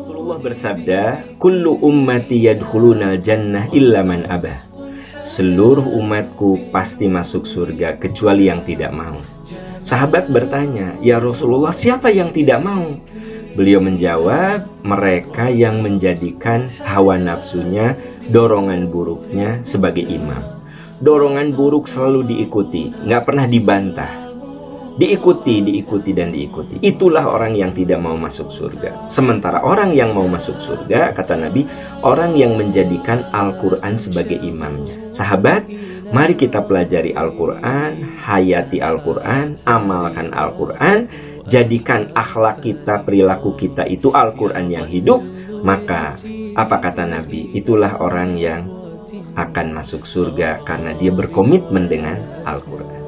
Rasulullah bersabda, "Kullu ummati yadkhuluna jannah illa man abah." Seluruh umatku pasti masuk surga kecuali yang tidak mau. Sahabat bertanya, "Ya Rasulullah, siapa yang tidak mau?" Beliau menjawab, mereka yang menjadikan hawa nafsunya, dorongan buruknya sebagai imam. Dorongan buruk selalu diikuti, nggak pernah dibantah. Diikuti, diikuti, dan diikuti. Itulah orang yang tidak mau masuk surga. Sementara orang yang mau masuk surga, kata Nabi, orang yang menjadikan Al-Quran sebagai imamnya. Sahabat, mari kita pelajari Al-Quran, hayati Al-Quran, amalkan Al-Quran, jadikan akhlak kita, perilaku kita itu Al-Quran yang hidup, maka apa kata Nabi? Itulah orang yang akan masuk surga karena dia berkomitmen dengan Al-Quran.